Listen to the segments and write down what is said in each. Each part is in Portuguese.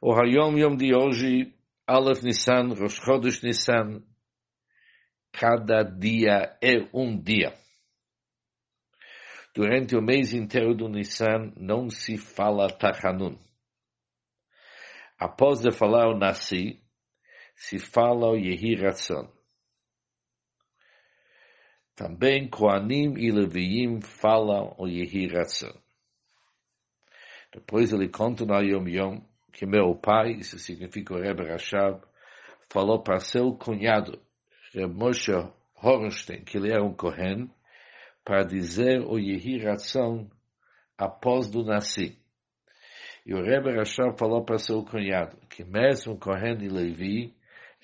O Hayom Yom de hoje, Aleph Nissan, Rosh Chodesh Nissan, cada dia é um dia. Durante o mês inteiro do Nissan não se fala Tachanun. Após de falar o Nasi, se fala o Yehi Ratzon. Também Koanim e Leviim falam o Yehi Ratzon. Depois ele conta no Yom Yom que meu pai, isso significa o Rebbe Rashab, falou para seu cunhado, Reb Moshe que ele era um Kohen, para dizer o Yehi Ratzon após do Nasci. E o Rebbe Rashab falou para seu cunhado, que mesmo Kohen e Levi,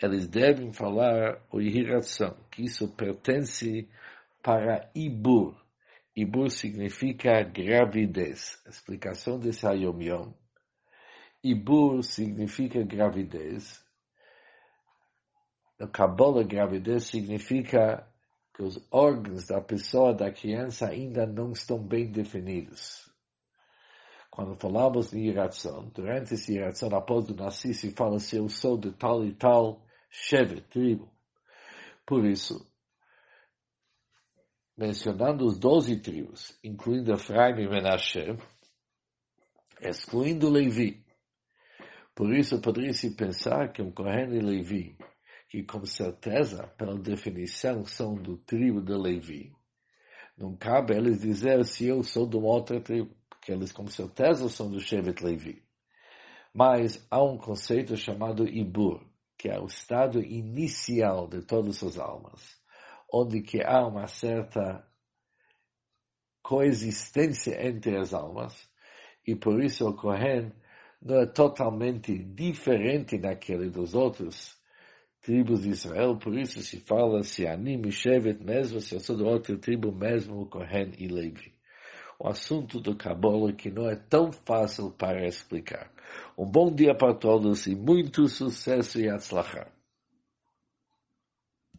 eles devem falar o Yehi Ratzon, que isso pertence para Ibur. Ibur significa gravidez. Explicação desse Hayom Yom Ibur significa gravidez. No Kabbalah, gravidez significa que os órgãos da pessoa, da criança, ainda não estão bem definidos. Quando falamos de iração, durante essa iração, após o nascer, se fala se eu sou de tal e tal chefe, tribo. Por isso, mencionando os doze tribos, incluindo Efraim e Menashe, excluindo Levi, por isso, poderia-se pensar que um Kohen e Levi, que com certeza, pela definição, são do tribo de Levi, não cabe eles dizer se eu sou de uma outra tribo, porque eles com certeza são do Shevet Levi. Mas há um conceito chamado Ibur, que é o estado inicial de todas as almas, onde que há uma certa coexistência entre as almas, e por isso o Kohen não é totalmente diferente daquele dos outros tribos de Israel, por isso se fala se anime Shevet mesmo, se eu sou de outra tribo mesmo, Kohen e Levi. O assunto do Kabbalah que não é tão fácil para explicar. Um bom dia para todos e muito sucesso e atzlachar.